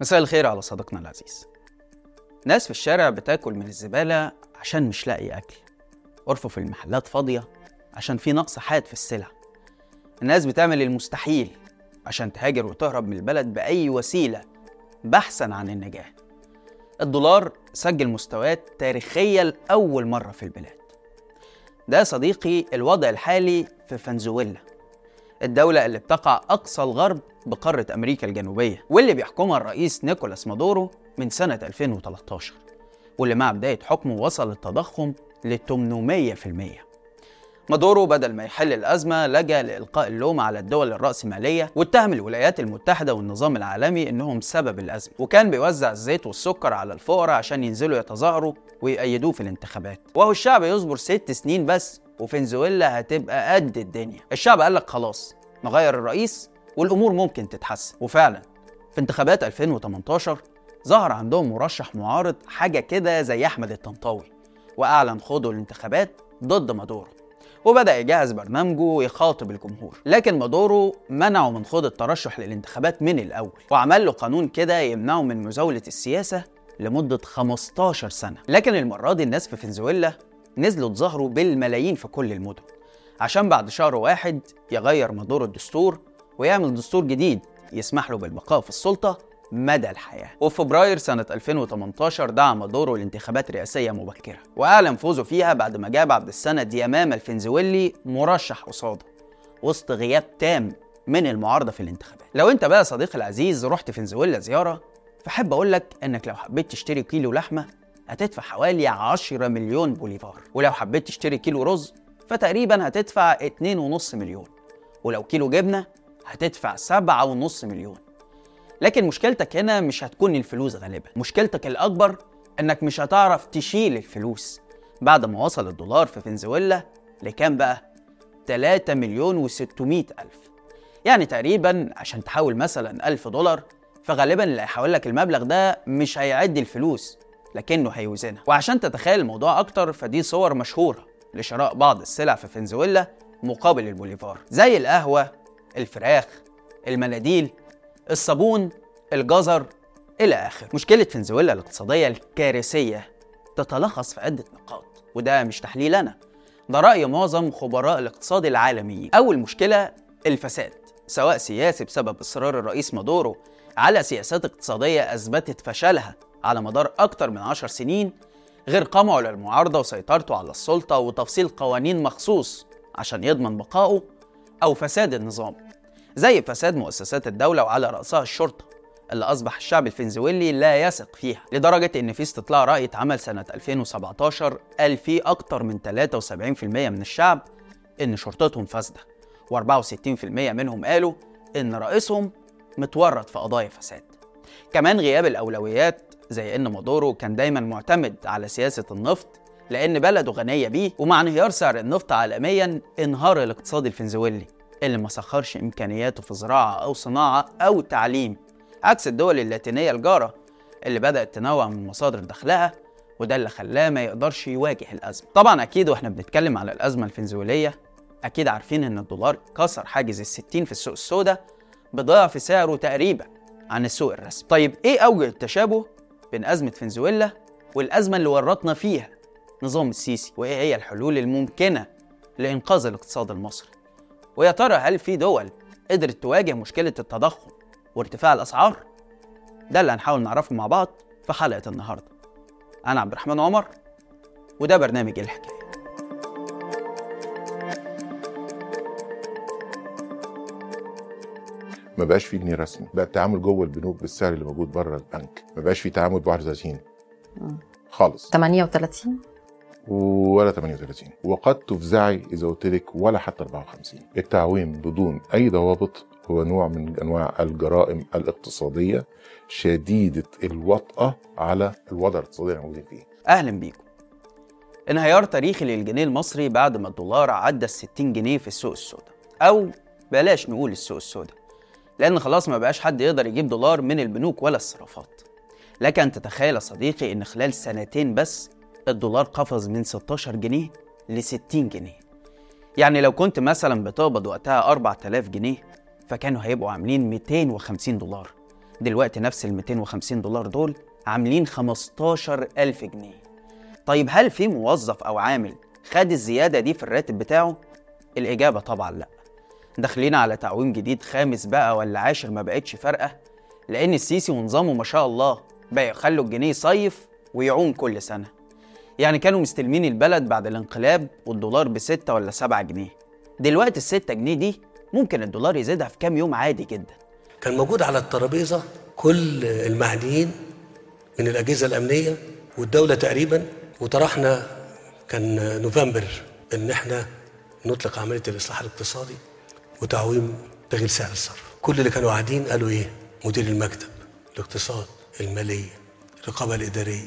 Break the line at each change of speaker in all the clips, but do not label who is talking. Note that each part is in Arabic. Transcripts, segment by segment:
مساء الخير على صديقنا العزيز. ناس في الشارع بتاكل من الزبالة عشان مش لاقي أكل. أرفف المحلات فاضية عشان في نقص حاد في السلع. الناس بتعمل المستحيل عشان تهاجر وتهرب من البلد بأي وسيلة بحثا عن النجاة. الدولار سجل مستويات تاريخية لأول مرة في البلاد. ده صديقي الوضع الحالي في فنزويلا. الدولة اللي بتقع أقصى الغرب بقارة أمريكا الجنوبية واللي بيحكمها الرئيس نيكولاس مادورو من سنة 2013 واللي مع بداية حكمه وصل التضخم ل 800% مادورو بدل ما يحل الأزمة لجأ لإلقاء اللوم على الدول الرأسمالية واتهم الولايات المتحدة والنظام العالمي إنهم سبب الأزمة وكان بيوزع الزيت والسكر على الفقراء عشان ينزلوا يتظاهروا ويأيدوه في الانتخابات. وهو الشعب يصبر ست سنين بس وفنزويلا هتبقى قد الدنيا. الشعب قال لك خلاص نغير الرئيس والأمور ممكن تتحسن. وفعلا في انتخابات 2018 ظهر عندهم مرشح معارض حاجة كده زي أحمد الطنطاوي وأعلن خوضه الانتخابات ضد مادورو. وبدأ يجهز برنامجه ويخاطب الجمهور. لكن مادورو منعه من خوض الترشح للانتخابات من الأول وعمل له قانون كده يمنعه من مزاولة السياسة لمدة 15 سنة. لكن المرة دي الناس في فنزويلا نزلوا تظاهروا بالملايين في كل المدن عشان بعد شهر واحد يغير مادورو الدستور ويعمل دستور جديد يسمح له بالبقاء في السلطة مدى الحياة. وفي فبراير سنة 2018 دعا مادورو لانتخابات رئاسية مبكرة وأعلن فوزه فيها بعد ما جاب عبد السند ياماما الفنزويلي مرشح قصاده وسط غياب تام من المعارضة في الانتخابات. لو أنت بقى صديقي العزيز رحت فنزويلا زيارة فحب أقول لك إنك لو حبيت تشتري كيلو لحمة هتدفع حوالي 10 مليون بوليفار. ولو حبيت تشتري كيلو رز فتقريبا هتدفع 2.5 مليون. ولو كيلو جبنة هتدفع 7.5 مليون. لكن مشكلتك هنا مش هتكون الفلوس غالبا. مشكلتك الأكبر إنك مش هتعرف تشيل الفلوس. بعد ما وصل الدولار في فنزويلا لكام بقى؟ 3 مليون و600 ألف. يعني تقريبا عشان تحول مثلا 1000 دولار فغالبا اللي هيحول لك المبلغ ده مش هيعدي الفلوس. لكنه هيوزنها. وعشان تتخيل الموضوع أكتر فدي صور مشهورة لشراء بعض السلع في فنزويلا مقابل البوليفار زي القهوة الفراخ المناديل الصابون الجزر إلى آخر مشكلة فنزويلا الاقتصادية الكارثية تتلخص في عدة نقاط وده مش تحليل أنا ده رأي معظم خبراء الاقتصاد العالميين. أول مشكلة الفساد سواء سياسي بسبب إصرار الرئيس مادورو على سياسات اقتصادية أثبتت فشلها على مدار أكتر من عشر سنين غير قمعه للمعارضة وسيطرته على السلطة وتفصيل قوانين مخصوص عشان يضمن بقائه أو فساد النظام زي فساد مؤسسات الدولة وعلى رأسها الشرطة اللي أصبح الشعب الفنزويلي لا يثق فيها لدرجة إن في استطلاع رأي اتعمل سنة 2017 قال فيه أكتر من 73% من الشعب إن شرطتهم فاسدة و64% منهم قالوا إن رئيسهم متورط في قضايا فساد. كمان غياب الأولويات زي إن مادورو كان دايما معتمد على سياسة النفط لأن بلده غنية بيه ومع انهيار سعر النفط عالميا انهار الاقتصاد الفنزويلي اللي ما سخرش إمكانياته في زراعة أو صناعة أو تعليم عكس الدول اللاتينية الجارة اللي بدأت تنوع من مصادر دخلها وده اللي خلاه ما يقدرش يواجه الأزمة. طبعا أكيد وإحنا بنتكلم على الأزمة الفنزويلية أكيد عارفين إن الدولار كسر حاجز الستين في السوق السوداء بضعف سعره تقريبا عن السوق الرسمي. طيب إيه أوجه التشابه؟ بين أزمة فنزويلا والأزمة اللي ورطنا فيها نظام السيسي وإيه هي الحلول الممكنة لإنقاذ الاقتصاد المصري. ويا ترى هل في دول قدرت تواجه مشكلة التضخم وارتفاع الأسعار؟ ده اللي هنحاول نعرفه مع بعض في حلقة النهاردة. أنا عبد الرحمن عمر وده برنامج الحكاية.
ما بقاش في جنيه رسمي. بقى التعامل جوه البنوك بالسعر اللي موجود بره البنك. ما بقاش في تعامل ب 31 خالص.
38
ولا 38 وقد تفزعي إذا قلت لك ولا حتى 54 التعويم بدون أي ضوابط هو نوع من أنواع الجرائم الاقتصادية شديدة الوطأة على الوضع الاقتصادي اللي موجودين فيه.
أهلا بيكم. انهيار تاريخي للجنيه المصري بعد ما الدولار عدى ال 60 جنيه في السوق السوداء. أو بلاش نقول السوق السوداء. لأن خلاص ما بقاش حد يقدر يجيب دولار من البنوك ولا الصرافات. لك أن تتخيل يا صديقي إن خلال سنتين بس الدولار قفز من 16 جنيه ل 60 جنيه. يعني لو كنت مثلا بتقبض وقتها 4000 جنيه فكانوا هيبقوا عاملين 250 دولار. دلوقتي نفس ال 250 دولار دول عاملين 15000 جنيه. طيب هل في موظف أو عامل خد الزيادة دي في الراتب بتاعه؟ الإجابة طبعا لأ. داخلين على تعويم جديد خامس بقى ولا عاشر ما بقتش فارقة؟ لأن السيسي ونظامه ما شاء الله بقى يخلوا الجنيه يصيف ويعوم كل سنة. يعني كانوا مستلمين البلد بعد الانقلاب والدولار بستة ولا سبعة جنيه. دلوقتي الستة جنيه دي ممكن الدولار يزيدها في كام يوم عادي جدا.
كان موجود على الترابيزة كل المعنيين من الأجهزة الأمنية والدولة تقريبا وطرحنا كان نوفمبر إن إحنا نطلق عملية الإصلاح الاقتصادي. وتعويم تغيير سعر الصرف. كل اللي كانوا قاعدين قالوا إيه؟ مدير المكتب الاقتصاد المالية الرقابة الإدارية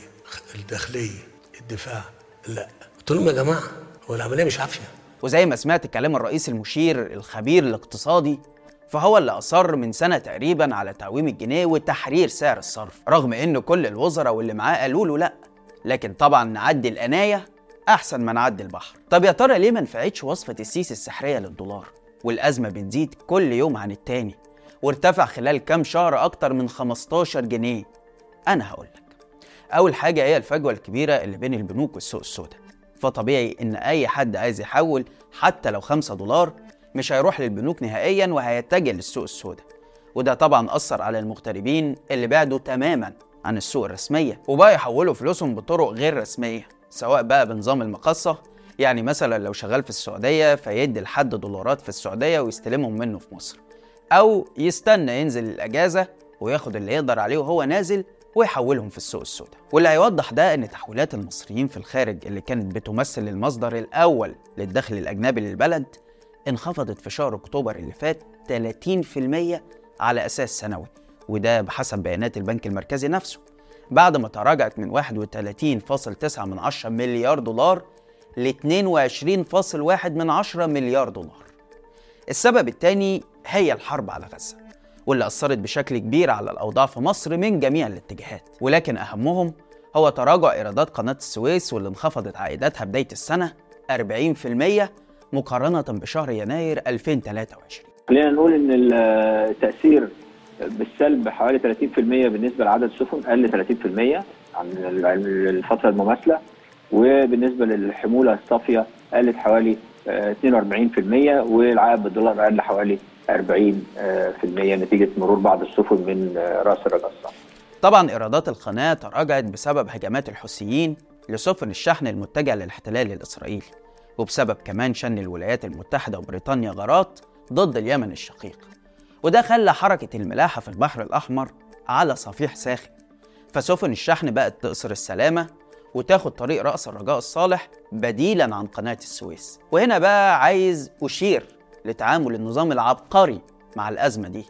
الداخلية الدفاع. لا. قلت لهم يا جماعة هو العملية مش عافية.
وزي ما سمعت كلام الرئيس المشير الخبير الاقتصادي فهو اللي أصر من سنة تقريبا على تعويم الجنيه وتحرير سعر الصرف. رغم إن كل الوزراء واللي معاه قالوا له لأ لكن طبعا نعدي القناية أحسن ما نعدي البحر. طب يا ترى ليه ما نفعتش وصفة السيسي السحرية للدولار؟ والأزمة بتزيد كل يوم عن التاني وارتفع خلال كام شهر أكتر من 15 جنيه. أنا هقولك أول حاجة هي الفجوة الكبيرة اللي بين البنوك والسوق السوداء. فطبيعي إن أي حد عايز يحول حتى لو 5 دولار مش هيروح للبنوك نهائيا وهيتجه للسوق السوداء. وده طبعا أثر على المغتربين اللي بعدوا تماما عن السوق الرسمية وبقى يحولوا فلوسهم بطرق غير رسمية سواء بقى بنظام المقصة يعني مثلا لو شغال في السعودية فيدي لحد دولارات في السعودية ويستلمهم منه في مصر. أو يستنى ينزل الأجازة وياخد اللي يقدر عليه وهو نازل ويحولهم في السوق السوداء. واللي هيوضح ده إن تحويلات المصريين في الخارج اللي كانت بتمثل المصدر الأول للدخل الأجنبي للبلد انخفضت في شهر أكتوبر اللي فات 30% على أساس سنوي وده بحسب بيانات البنك المركزي نفسه. بعد ما تراجعت من 31.9 من 10 مليار دولار ل 22.1 من 10 مليار دولار. السبب الثاني هي الحرب على غزة واللي أثرت بشكل كبير على الأوضاع في مصر من جميع الاتجاهات. ولكن أهمهم هو تراجع إيرادات قناة السويس واللي انخفضت عائداتها بداية السنة 40% مقارنة بشهر يناير 2023
خلينا نقول إن التاثير بالسلب حوالي 30% بالنسبة لعدد السفن قل 30% عن الفترة المماثلة. وبالنسبة للحمولة الصافية قلت حوالي 42% والعائد بالدولار قل حوالي 40% نتيجة مرور بعض السفن من رأس الرجاء.
طبعا إيرادات القناة تراجعت بسبب هجمات الحوثيين لسفن الشحن المتجهة للاحتلال الاسرائيلي وبسبب كمان شن الولايات المتحدة وبريطانيا غارات ضد اليمن الشقيق وده خلى حركة الملاحة في البحر الأحمر على صفيح ساخن فسفن الشحن بقت تقصر السلامة وتاخد طريق رأس الرجاء الصالح بديلا عن قناة السويس. وهنا بقى عايز أشير لتعامل النظام العبقري مع الأزمة دي.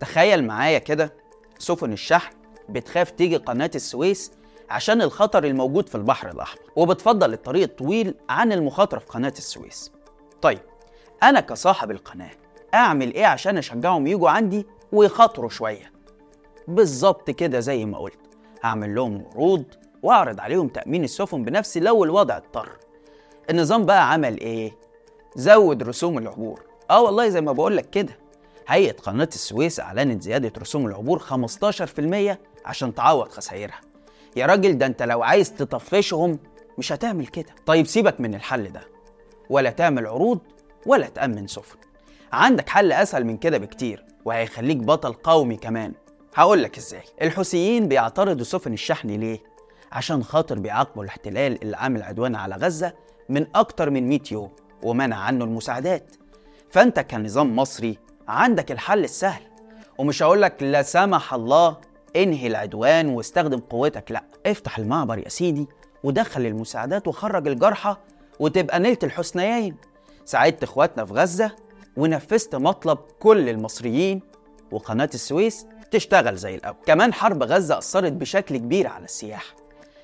تخيل معايا كده سفن الشحن بتخاف تيجي قناة السويس عشان الخطر الموجود في البحر الأحمر وبتفضل الطريق الطويل عن المخاطرة في قناة السويس. طيب أنا كصاحب القناة أعمل إيه عشان أشجعهم يجوا عندي ويخاطروا شوية؟ بالظبط كده زي ما قلت. هعمل لهم عروض واعرض عليهم تأمين السفن بنفسي لو الوضع اضطر. النظام بقى عمل إيه؟ زود رسوم العبور. آه والله زي ما بقول لك كده. هيئة قناة السويس أعلنت زيادة رسوم العبور 15% عشان تعوض خسائرها. يا راجل ده أنت لو عايز تطفشهم مش هتعمل كده. طيب سيبك من الحل ده. ولا تعمل عروض ولا تأمن سفن. عندك حل أسهل من كده بكتير وهيخليك بطل قومي كمان. هقول لك إزاي. الحوثيين بيعترضوا سفن الشحن ليه؟ عشان خاطر بيعاقبوا الاحتلال اللي عامل عدوان على غزة من أكتر من 100 يوم ومنع عنه المساعدات. فأنت كنظام مصري عندك الحل السهل. ومش هقولك لا سمح الله انهي العدوان واستخدم قوتك لا. افتح المعبر يا سيدي ودخل المساعدات وخرج الجرحى وتبقى نلت الحسنيين. ساعدت إخواتنا في غزة ونفذت مطلب كل المصريين وقناة السويس تشتغل زي الأول. كمان حرب غزة أثرت بشكل كبير على السياحة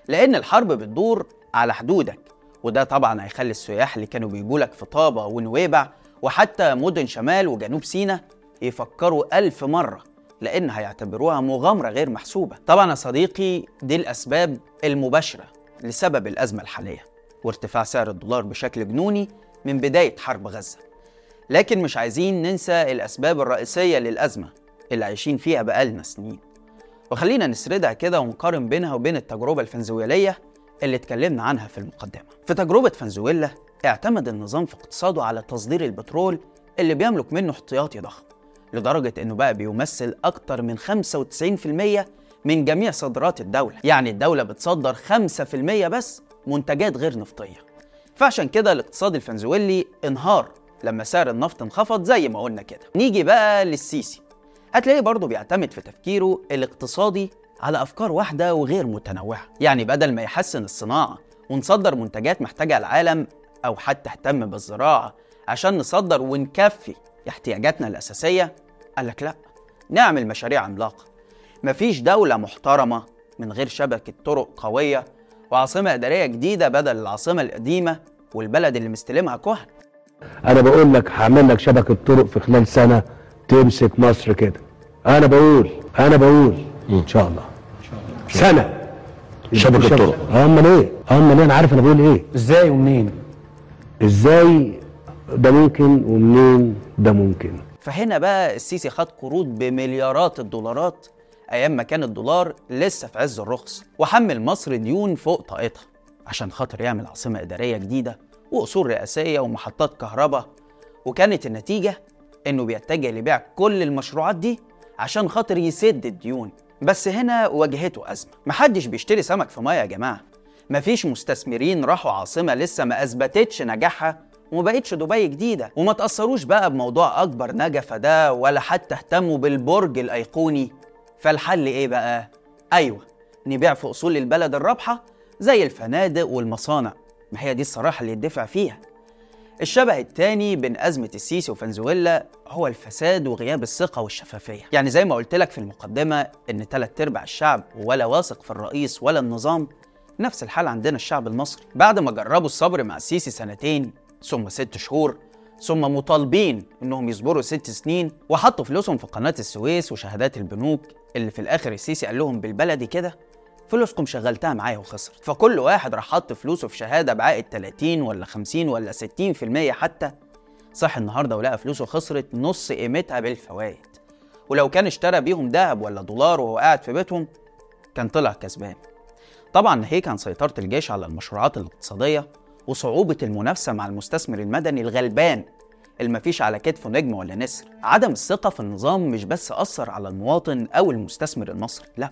لأن الحرب بتدور على حدودك وده طبعا هيخلي السياح اللي كانوا بيجولك في طابة ونويبع وحتى مدن شمال وجنوب سيناء يفكروا ألف مرة لأن هيعتبروها مغامرة غير محسوبة. طبعا يا صديقي دي الأسباب المباشرة لسبب الأزمة الحالية وارتفاع سعر الدولار بشكل جنوني من بداية حرب غزة. لكن مش عايزين ننسى الأسباب الرئيسية للأزمة اللي عايشين فيها بقالنا سنين. وخلينا نسردها كده ونقارن بينها وبين التجربة الفنزويلية اللي اتكلمنا عنها في المقدمة. في تجربة فنزويلا اعتمد النظام في اقتصاده على تصدير البترول اللي بيملك منه احتياطي ضخم لدرجة إنه بقى بيمثل أكتر من 95% من جميع صادرات الدولة. يعني الدولة بتصدر 5% بس منتجات غير نفطية. فعشان كده الاقتصاد الفنزويلي انهار لما سعر النفط انخفض زي ما قلنا كده. نيجي بقى للسيسي. هتلاقيه برضه بيعتمد في تفكيره الاقتصادي على أفكار واحدة وغير متنوعة. يعني بدل ما يحسن الصناعة ونصدر منتجات محتاجها العالم أو حتى اهتم بالزراعة عشان نصدر ونكفي احتياجاتنا الأساسية قال لك لأ نعمل مشاريع عملاقة. مفيش دولة محترمة من غير شبكة طرق قوية وعاصمة إدارية جديدة بدل العاصمة القديمة والبلد اللي مستلمها كهن
أنا بقول لك هعمل لك شبكة طرق في خلال سنة تمسك مصر كده. أنا بقول أنا بقول إن شاء الله. سنة.
شبكة
شبكة-
طرق.
امال إيه امال إيه أنا عارف أنا بقول إيه.
إزاي ومنين؟
إزاي ده ممكن ومنين ده ممكن؟
فهنا بقى السيسي خد قروض بمليارات الدولارات أيام ما كان الدولار لسه في عز الرخص وحمل مصر ديون فوق طاقتها عشان خاطر يعمل عاصمة إدارية جديدة واصول رئاسية ومحطات كهرباء. وكانت النتيجة إنه بيتجه لبيع كل المشروعات دي عشان خاطر يسد الديون. بس هنا واجهته أزمة. محدش بيشتري سمك في مية يا جماعة. مفيش مستثمرين راحوا عاصمة لسه ما أثبتتش نجاحها وما بقتش دبي جديدة. وما تأثروش بقى بموضوع أكبر نجفة ده ولا حتى اهتموا بالبرج الأيقوني. فالحل إيه بقى؟ أيوه نبيع في أصول البلد الرابحة زي الفنادق والمصانع. ما هي دي الصراحة اللي يدفع فيها. الشبه التاني بين أزمة السيسي وفنزويلا هو الفساد وغياب الثقة والشفافية. يعني زي ما قلت لك في المقدمة إن تلات أرباع الشعب ولا واثق في الرئيس ولا النظام نفس الحال عندنا الشعب المصري. بعد ما جربوا الصبر مع السيسي سنتين ثم ست شهور ثم مطالبين إنهم يصبروا ست سنين وحطوا فلوسهم في قناة السويس وشهادات البنوك اللي في الآخر السيسي قال لهم بالبلدي كده فلوسكم شغلتها معايا وخسرت. فكل واحد راح حط فلوسه في شهادة بعائد 30 ولا 50 ولا 60% حتى. صح النهارده ولقى فلوسه خسرت نص قيمتها بالفوائد. ولو كان اشترى بيهم ذهب ولا دولار وهو قاعد في بيتهم كان طلع كسبان. طبعا ناهيك عن سيطرة الجيش على المشروعات الاقتصادية وصعوبة المنافسة مع المستثمر المدني الغلبان. اللي مفيش على كتفه نجم ولا نسر. عدم الثقة في النظام مش بس أثر على المواطن أو المستثمر المصري لا.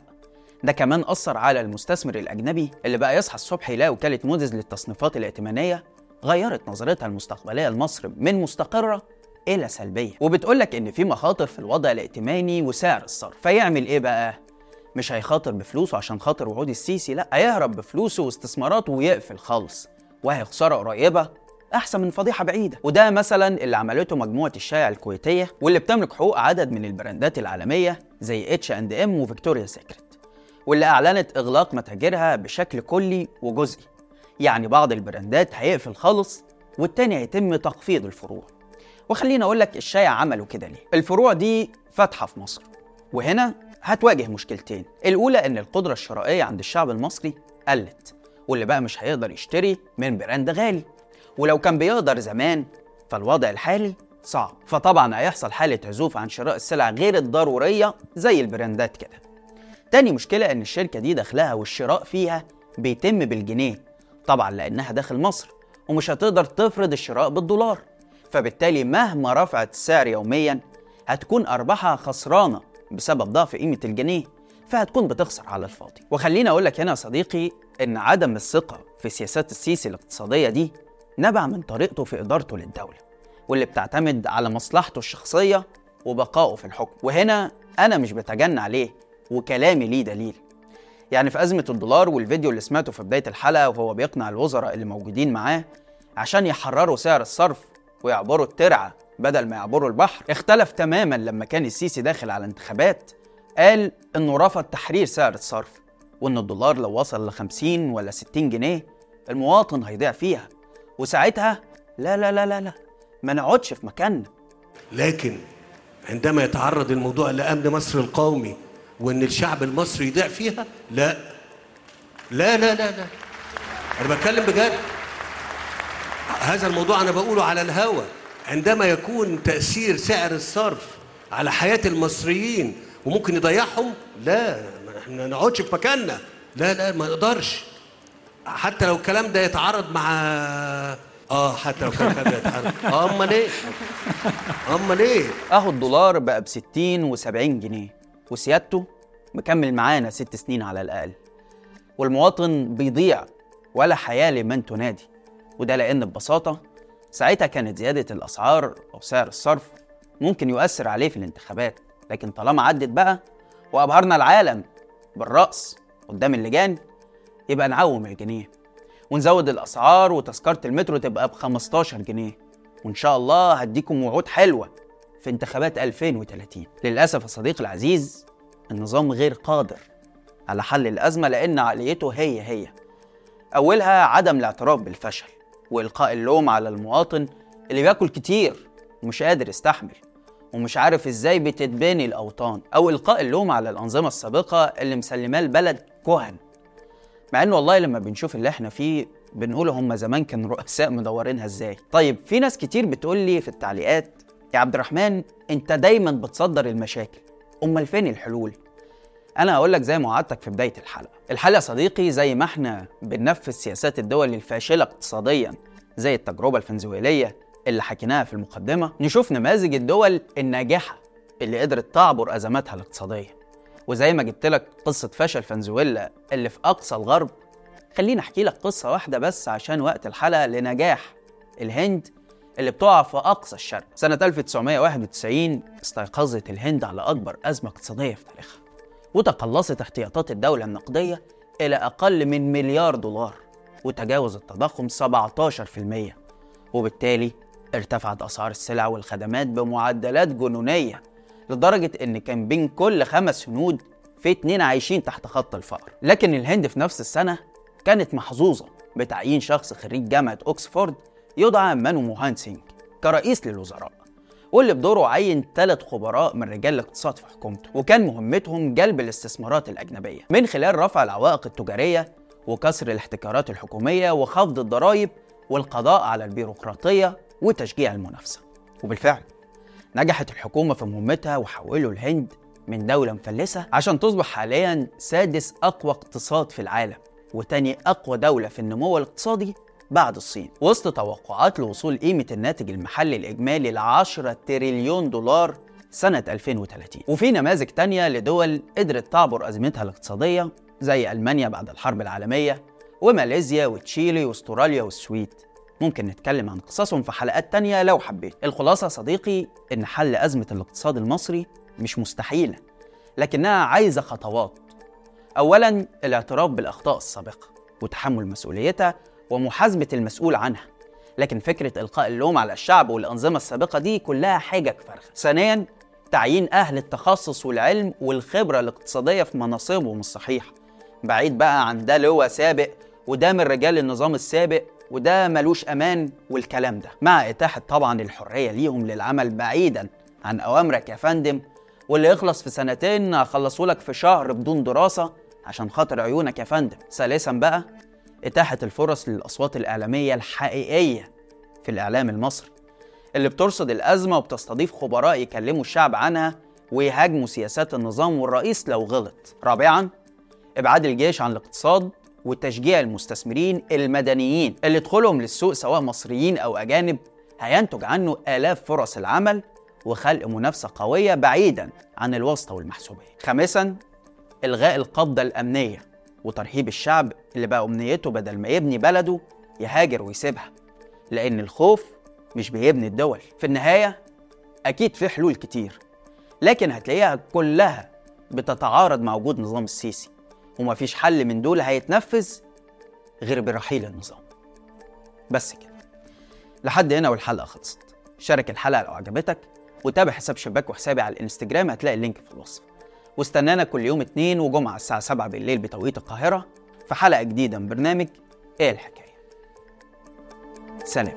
ده كمان أثر على المستثمر الأجنبي اللي بقى يصحى الصبح يلاقي وكالة موديز للتصنيفات الائتمانية غيرت نظرتها المستقبلية لمصر من مستقرة إلى سلبية. وبتقولك إن في مخاطر في الوضع الائتماني وسعر الصرف. فيعمل إيه بقى؟ مش هيخاطر بفلوسه عشان خاطر وعود السيسي لأ هيهرب بفلوسه واستثماراته ويقفل خالص. وهي خساره قريبة أحسن من فضيحة بعيدة. وده مثلا اللي عملته مجموعة الشايع الكويتية واللي بتملك حقوق عدد من البراندات العالمية زي H&M و Victoria's Secret. واللي أعلنت إغلاق متاجرها بشكل كلي وجزئي. يعني بعض البراندات هيقفل خالص والتاني هيتم تخفيض الفروع. وخليني أقول لك الشايع عملوا كده ليه. الفروع دي فاتحة في مصر وهنا هتواجه مشكلتين. الأولى إن القدرة الشرائية عند الشعب المصري قلت واللي بقى مش هيقدر يشتري من براند غالي. ولو كان بيقدر زمان فالوضع الحالي صعب. فطبعا هيحصل حالة عزوف عن شراء السلع غير الضرورية زي البراندات كده. تاني مشكلة إن الشركة دي دخلها والشراء فيها بيتم بالجنيه طبعا لأنها داخل مصر ومش هتقدر تفرض الشراء بالدولار. فبالتالي مهما رفعت السعر يوميا هتكون أرباحها خسرانة بسبب ضعف قيمة الجنيه فهتكون بتخسر على الفاضي. وخليني أقول لك هنا يا صديقي إن عدم الثقة في سياسات السيسي الاقتصادية دي نبع من طريقته في إدارته للدولة واللي بتعتمد على مصلحته الشخصية وبقائه في الحكم. وهنا أنا مش بتجنى عليه وكلامي ليه دليل. يعني في أزمة الدولار والفيديو اللي سمعته في بداية الحلقة وهو بيقنع الوزراء اللي موجودين معاه عشان يحرروا سعر الصرف ويعبروا الترعة بدل ما يعبروا البحر اختلف تماما لما كان السيسي داخل على انتخابات قال انه رفض تحرير سعر الصرف وإن الدولار لو وصل ل 50 ولا 60 جنيه المواطن هيضيع فيها. وساعتها لا لا لا لا لا ما نقعدش في مكاننا.
لكن عندما يتعرض الموضوع لأمن مصر القومي وإن الشعب المصري يضيع فيها لا. لا لا لا لا. أنا بتكلم بجد. هذا الموضوع أنا بقوله على الهوى عندما يكون تأثير سعر الصرف على حياة المصريين وممكن يضيعهم لا ما إحنا نقعدش في مكاننا. لا لا ما نقدرش. حتى لو الكلام ده يتعارض مع آه حتى لو الكلام ده آه أمال إيه؟ أمال إيه؟
أهو الدولار بقى ب 60 و70 جنيه. وسيادته مكمل معانا ست سنين على الأقل. والمواطن بيضيع ولا حياة لمن تنادي. وده لأن ببساطة ساعتها كانت زيادة الأسعار أو سعر الصرف ممكن يؤثر عليه في الانتخابات. لكن طالما عدت بقى وأبهرنا العالم بالرأس قدام اللجان يبقى نعوم الجنيه. ونزود الأسعار وتذكرة المترو تبقى ب 15 جنيه. وإن شاء الله هديكم وعود حلوة. في انتخابات 2030 للأسف يا صديقي العزيز النظام غير قادر على حل الأزمة لأن عقليته هي هي. أولها عدم الاعتراف بالفشل وإلقاء اللوم على المواطن اللي بياكل كتير ومش قادر يستحمل ومش عارف إزاي بتتبني الأوطان أو إلقاء اللوم على الأنظمة السابقة اللي مسلماه البلد كهن. مع إن والله لما بنشوف اللي إحنا فيه بنقول هم زمان كانوا رؤساء مدورينها إزاي. طيب في ناس كتير بتقول لي في التعليقات يا عبد الرحمن انت دايما بتصدر المشاكل. أمال فين الحلول؟ أنا هقول لك زي ما وعدتك في بداية الحلقة. الحل يا صديقي زي ما إحنا بننفذ سياسات الدول الفاشلة اقتصاديا زي التجربة الفنزويلية اللي حكيناها في المقدمة. نشوف نماذج الدول الناجحة اللي قدرت تعبر أزماتها الاقتصادية. وزي ما جبت لك قصة فشل فنزويلا اللي في أقصى الغرب. خليني أحكي لك قصة واحدة بس عشان وقت الحلقة لنجاح الهند اللي بتقع في أقصى الشرق. سنة 1991 استيقظت الهند على أكبر أزمة اقتصادية في تاريخها وتقلصت احتياطات الدولة النقدية إلى أقل من مليار دولار وتجاوز التضخم 17% وبالتالي ارتفعت أسعار السلع والخدمات بمعدلات جنونية لدرجة إن كان بين كل خمس هنود في اتنين عايشين تحت خط الفقر. لكن الهند في نفس السنة كانت محظوظة بتعيين شخص خريج جامعة اوكسفورد يدعى مانو موهان سينج كرئيس للوزراء واللي بدوره عين ثلاث خبراء من رجال الاقتصاد في حكومته وكان مهمتهم جلب الاستثمارات الأجنبية من خلال رفع العوائق التجارية وكسر الاحتكارات الحكومية وخفض الضرائب والقضاء على البيروقراطية وتشجيع المنافسة. وبالفعل نجحت الحكومة في مهمتها وحولوا الهند من دولة مفلسة عشان تصبح حاليا سادس أقوى اقتصاد في العالم وتاني أقوى دولة في النمو الاقتصادي بعد الصين وسط توقعات لوصول قيمة الناتج المحلي الإجمالي ل 10 تريليون دولار سنة 2030 وفي نماذج تانية لدول قدرت تعبر أزمتها الاقتصادية زي ألمانيا بعد الحرب العالمية وماليزيا وتشيلي واستراليا والسويد. ممكن نتكلم عن قصصهم في حلقات تانية لو حبيت. الخلاصة صديقي إن حل أزمة الاقتصاد المصري مش مستحيلة لكنها عايزة خطوات. أولا الاعتراف بالأخطاء السابقة وتحمل مسؤوليتها ومحاسبة المسؤول عنها. لكن فكرة إلقاء اللوم على الشعب والأنظمة السابقة دي كلها حجج فارغة ثانيا تعيين أهل التخصص والعلم والخبرة الاقتصادية في مناصبهم الصحيحة. بعيد بقى عن ده لواء سابق وده من رجال النظام السابق وده ملوش أمان والكلام ده. مع إتاحة طبعا الحرية ليهم للعمل بعيدا عن أوامرك يا فندم واللي يخلص في سنتين هخلصه لك في شهر بدون دراسة عشان خاطر عيونك يا فندم. ثالثا بقى إتاحة الفرص للأصوات الإعلامية الحقيقية في الإعلام المصري اللي بترصد الأزمة وبتستضيف خبراء يكلموا الشعب عنها ويهاجموا سياسات النظام والرئيس لو غلط. رابعا إبعاد الجيش عن الاقتصاد وتشجيع المستثمرين المدنيين اللي دخولهم للسوق سواء مصريين أو أجانب. هينتج عنه آلاف فرص العمل وخلق منافسة قوية بعيدا عن الواسطة والمحسوبية. خامسا إلغاء القبضة الأمنية. وترهيب الشعب اللي بقى أمنيته بدل ما يبني بلده يهاجر ويسيبها لأن الخوف مش بيبني الدول. في النهاية أكيد في حلول كتير لكن هتلاقيها كلها بتتعارض مع وجود نظام السيسي ومفيش حل من دول هيتنفذ غير برحيل النظام. بس كده. لحد هنا والحلقة خلصت. شارك الحلقة لو عجبتك وتابع حساب شباك وحسابي على الإنستجرام هتلاقي اللينك في الوصف. واستنانا كل يوم اثنين وجمعة الساعة 7 بالليل بتوقيت القاهرة في حلقة جديدة من برنامج إيه الحكاية؟ سلام.